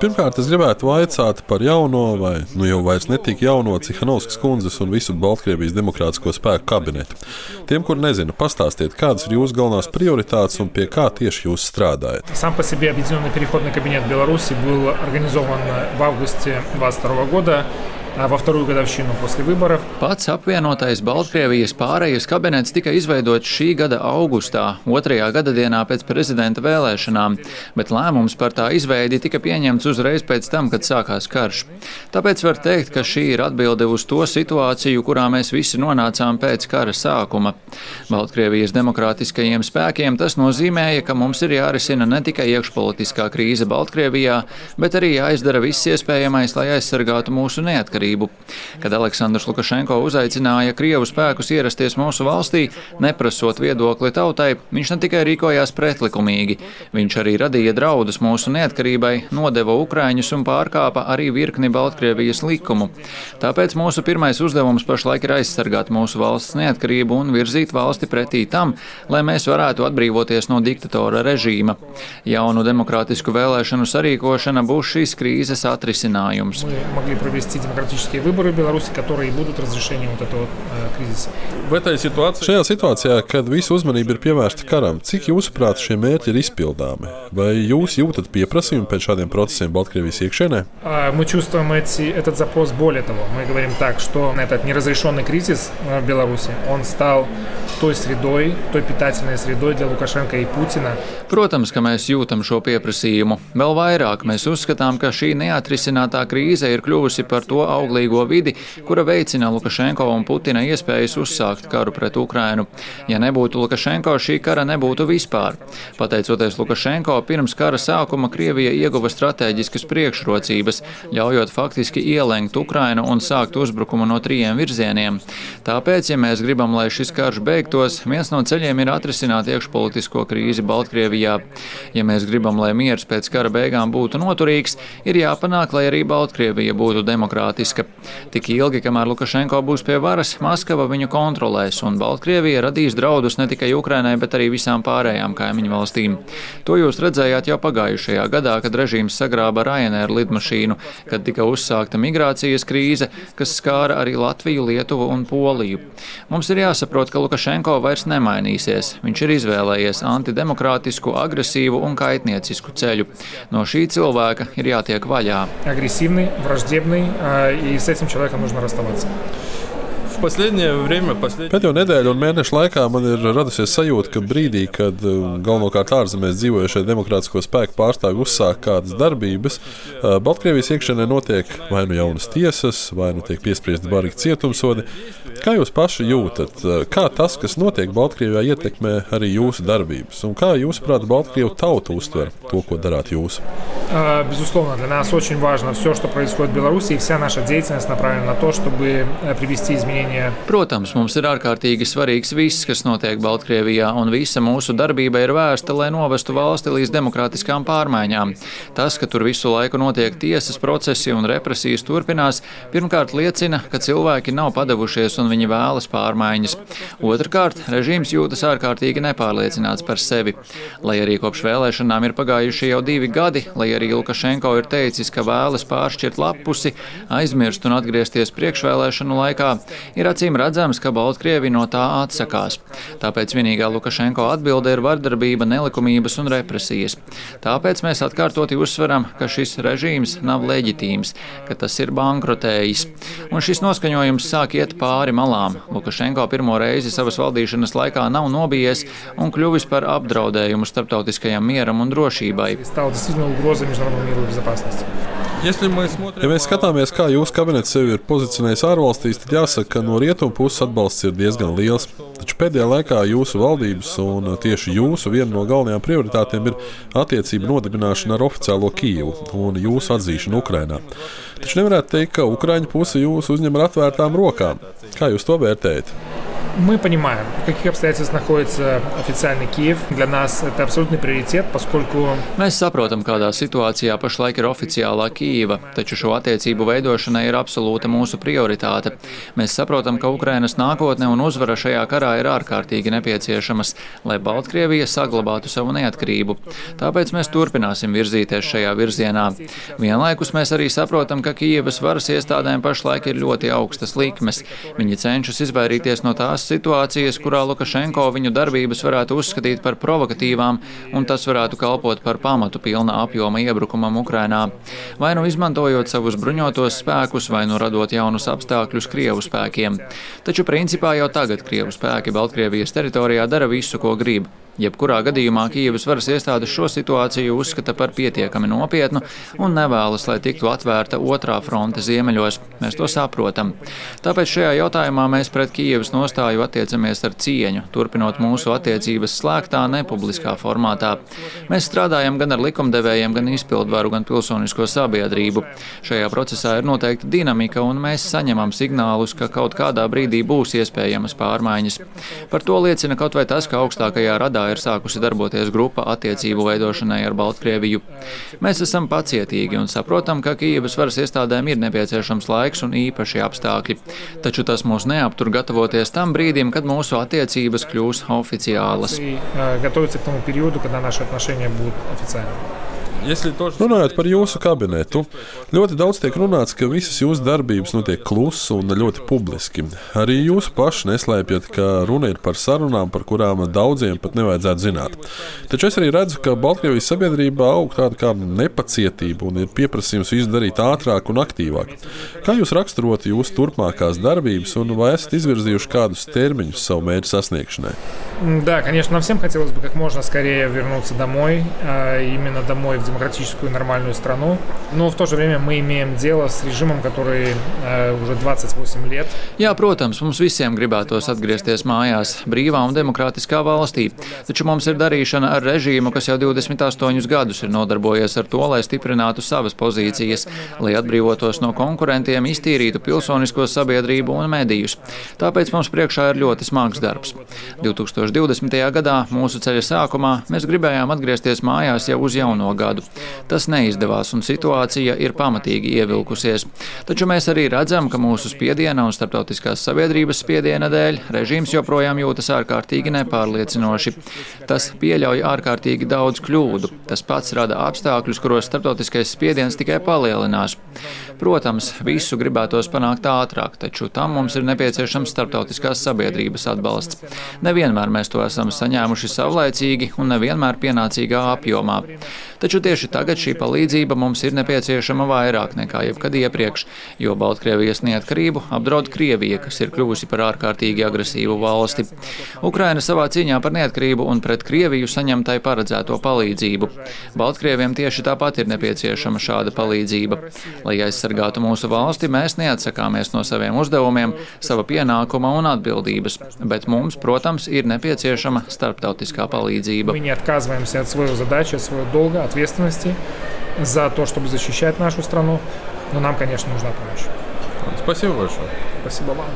Pirmkārt, es gribētu vaicāt par jauno, vai nu jau vairs netik jauno Cihanovskas kundzes un visu Baltkrievijas demokrātisko spēku kabinetu. Tiem, kur nezina, pastāstiet, kādas ir jūsu galvenās prioritātes un pie kā tieši jūs strādājat. Сам по себе Объединенный переходный кабинет Беларуси был организован в августе 2022 года во вторую годовщину после выборов. Pats apvienotais Baltkrievijas pārējas kabinets tika izveidots šī gada augustā, otrajā gadadienā pēc prezidenta vēlēšanām, bet lēmums par tā izveidi tika pieņemts uzreiz pēc tam, kad sākās karš. Tāpēc var teikt, ka šī ir atbilde uz to situāciju, kurā mēs visi nonācām pēc kara sākuma. Baltkrievijas demokrātiskajiem spēkiem tas nozīmēja, ka mums ir jārisina ne tikai iekšpolitiskā krīze Baltkrievijā, bet arī jāizdara viss iespējamais, lai aizsargātu mūsu neatkarību neatkarību. Kad Aleksandrs Lukašenko uzaicināja Krievu spēkus ierasties mūsu valstī, neprasot viedokli tautai, viņš ne tikai rīkojās pretlikumīgi, viņš arī radīja draudus mūsu neatkarībai, nodeva Ukraiņus un pārkāpa arī virkni Baltkrievijas likumu. Tāpēc mūsu pirmais uzdevums pašlaik ir aizsargāt mūsu valsts neatkarību un virzīt valsti pretī tam, lai mēs varētu atbrīvoties no diktatora režīma. Jaunu demokrātisku vēlēšanu sarīkošana būs šīs krīzes atrisinājums демократические выборы в Беларуси, которые будут разрешением вот этого э, кризиса. Šajā situācijā, kad visa uzmanība ir pievērsta karam, cik jūsuprāt šie mērķi ir izpildāmi? Vai jūs jūtat pieprasījumu pēc šādiem procesiem Baltkrievijas iekšēnē? Мы чувствуем эти, этот запрос. Более того, мы говорим так, что этот неразрешенный кризис в Беларуси, он стал той средой, той питательной средой для Лукашенко и Путина. Protams, ka mēs jūtam šo pieprasījumu. Vēl vairāk mēs uzskatām, ka šī neatrisinātā krīze ir kļuvusi par to auglīgo vidi, kura veicina Lukašenko un Putina iespējas uzsākt karu pret Ukrainu. Ja nebūtu Lukašenko, šī kara nebūtu vispār. Pateicoties Lukašenko, pirms kara sākuma Krievija ieguva strateģiskas priekšrocības, ļaujot faktiski ielenkt Ukrainu un sākt uzbrukumu no trījiem virzieniem. Tāpēc, ja mēs gribam, lai šis karš beigtos, viens no ceļiem ir atrisināt iekšpolitisko krīzi Baltkrievijā. Ja mēs gribam, lai miers pēc kara beigām būtu noturīgs, ir jāpanāk, lai arī Baltkrievija būtu demokrātiska ka tik ilgi, kamēr Lukašenko būs pie varas, Maskava viņu kontrolēs, un Baltkrievija radīs draudus ne tikai Ukrainai, bet arī visām pārējām kaimiņu valstīm. To jūs redzējāt jau pagājušajā gadā, kad režīms sagrāba Ryanair lidmašīnu, kad tika uzsākta migrācijas krīze, kas skāra arī Latviju, Lietuvu un Poliju. Mums ir jāsaprot, ka Lukašenko vairs nemainīsies. Viņš ir izvēlējies antidemokrātisku, agresīvu un kaitniecisku ceļu. No šī cilvēka ir jātiek vaļā. Agresīvni, vraždībni и с этим человеком нужно расставаться. Pēdējo nedēļu un mēnešu laikā man ir radusies sajūta, ka brīdī, kad uh, galvenokārt ārzemēs dzīvojušie demokrātisko spēku pārstāvji uzsāk kādas darbības, uh, Baltkrievijas iekšienē notiek vai nu jaunas tiesas, vai nu tiek piespriesti barīgi cietumsodi. Kā jūs paši jūtat, uh, kā tas, kas notiek Baltkrievijā, ietekmē arī jūsu darbības? Un kā jūs, prāt, Baltkrievu tauta uztver to, ko darāt jūs? Безусловно, для нас очень важно все, что происходит в Беларуси, и вся наша деятельность направлена на то, чтобы привести изменения Protams, mums ir ārkārtīgi svarīgs viss, kas notiek Baltkrievijā, un visa mūsu darbība ir vērsta, lai novestu valsti līdz demokrātiskām pārmaiņām. Tas, ka tur visu laiku notiek tiesas procesi un represijas turpinās, pirmkārt liecina, ka cilvēki nav padavušies un viņi vēlas pārmaiņas. Otrakārt, režīms jūtas ārkārtīgi nepārliecināts par sevi. Lai arī kopš vēlēšanām ir pagājuši jau divi gadi, lai arī Lukašenko ir teicis, ka vēlas pāršķirt lapusi, aizmirst un atgriezties priekšvēlēšanu laikā, ir acīm redzams, ka Baltkrievi no tā atsakās. Tāpēc vienīgā Lukašenko atbilde ir vardarbība, nelikumības un represijas. Tāpēc mēs atkārtoti uzsveram, ka šis režīms nav leģitīms, ka tas ir bankrotējis. Un šis noskaņojums sāk iet pāri malām. Lukašenko pirmo reizi savas valdīšanas laikā nav nobijies un kļuvis par apdraudējumu starptautiskajam mieram un drošībai. Ja mēs skatāmies, kā jūsu kabinets sevi ir pozicionējis ārvalstīs, tad jāsaka, ka no rietumu puses atbalsts ir diezgan liels. Taču pēdējā laikā jūsu valdības un tieši jūsu viena no galvenajām prioritātēm ir attiecību nodibināšana ar oficiālo Kijevu un jūsu atzīšanu Ukrajinā. Taču nevarētu teikt, ka Ukraiņu puse jūs uzņem ar atvērtām rokām. Kā jūs to vērtējat? Мы понимаем, в каких обстоятельствах находится официальный Киев. Для нас это абсолютный приоритет, поскольку... Mēs saprotam, kādā situācijā pašlaik ir oficiālā Kīva, taču šo attiecību veidošana ir absolūta mūsu prioritāte. Mēs saprotam, ka Ukrainas nākotne un uzvara šajā karā ir ārkārtīgi nepieciešamas, lai Baltkrievija saglabātu savu neatkarību. Tāpēc mēs turpināsim virzīties šajā virzienā. Vienlaikus mēs arī saprotam, ka Kīvas varas iestādēm pašlaik ir ļoti augstas likmes. Viņi cenšas izvairīties no tās situācijas, kurā Lukašenko viņu darbības varētu uzskatīt par provokatīvām, un tas varētu kalpot par pamatu pilna apjoma iebrukumam Ukrainā. Vai nu izmantojot savus bruņotos spēkus, vai nu radot jaunus apstākļus Krievu spēkiem. Taču principā jau tagad Krievu spēki Baltkrievijas teritorijā dara visu, ko grib. Jebkurā gadījumā Kīivas varas iestādes šo situāciju uzskata par pietiekami nopietnu un nevēlas, lai tiktu atvērta otrā fronte ziemeļos. Mēs to saprotam. Tāpēc šajā jautājumā mēs pret Kīivas nostāju attiecamies ar cieņu, turpinot mūsu attiecības slēgtā, nepubliskā formātā. Mēs strādājam gan ar likumdevējiem, gan izpildvaru, gan pilsonisko sabiedrību. Šajā procesā ir noteikti dinamika, un mēs saņemam signālus, ka kaut kādā brīdī būs iespējamas pārmaiņas. Par to liecina kaut vai tas, ka augstākajā radā Lietuvā ir sākusi darboties grupa attiecību veidošanai ar Baltkrieviju. Mēs esam pacietīgi un saprotam, ka Kīivas varas iestādēm ir nepieciešams laiks un īpaši apstākļi. Taču tas mūs neaptur gatavoties tam brīdim, kad mūsu attiecības kļūs oficiālas. Gatavoties tam periodam, kad mūsu attiecības būs oficiālas. Runājot par jūsu kabinetu, ļoti daudz tiek runāts, ka visas jūsu darbības notiek klusi un ļoti publiski. Arī jūs paši neslēpjat, ka runa ir par sarunām, par kurām daudziem pat nevajadzētu zināt. Taču es arī redzu, ka Baltkrievijas sabiedrībā aug tāda kā nepacietība un ir pieprasījums visu darīt ātrāk un aktīvāk. Kā jūs raksturotu jūsu turpmākās darbības un vai esat izvirzījuši kādus termiņus savu mērķu sasniegšanai? Да, конечно, нам всем хотелось бы как можно скорее вернуться домой, именно домой в демократическую нормальную страну. Но в то же время мы имеем дело с режимом, который уже 28 лет. Jā, protams, mums visiem gribētos atgriezties mājās, brīvā un demokrātiskā valstī. Taču mums ir darīšana ar režīmu, kas jau 28 gadus ir nodarbojies ar to, lai stiprinātu savas pozīcijas, lai atbrīvotos no konkurentiem, iztīrītu pilsonisko sabiedrību un medijus. Tāpēc mums priekšā ir ļoti smags darbs. 2000 2020. gadā, mūsu ceļa sākumā, mēs gribējām atgriezties mājās jau uz jauno gadu. Tas neizdevās un situācija ir pamatīgi ievilkusies. Taču mēs arī redzam, ka mūsu spiediena un starptautiskās sabiedrības spiediena dēļ režīms joprojām jūtas ārkārtīgi nepārliecinoši. Tas pieļauj ārkārtīgi daudz kļūdu. Tas pats rada apstākļus, kuros starptautiskais spiediens tikai palielinās. Protams, visu gribētos panākt ātrāk, taču tam mums ir nepieciešams starptautiskās sabiedrības atbalsts. Nevienmēr mēs to esam saņēmuši savlaicīgi un nevienmēr pienācīgā apjomā. Taču tieši tagad šī palīdzība mums ir nepieciešama vairāk nekā jebkad iepriekš, jo Baltkrievijas neatkarību apdraud Krievija, kas ir kļuvusi par ārkārtīgi agresīvu valsti. Ukraina savā cīņā par neatkarību un pret Krieviju saņem tai paredzēto palīdzību. Baltkrieviem tieši tāpat ir nepieciešama šāda palīdzība. Lai aizsargātu mūsu valsti, mēs neatsakāmies no saviem uzdevumiem, sava pienākuma un atbildības, bet mums, protams, ir nepieciešama starptautiskā palīdzība. Ответственности за то, чтобы защищать нашу страну. Но нам, конечно, нужна помощь. Спасибо большое. Спасибо вам.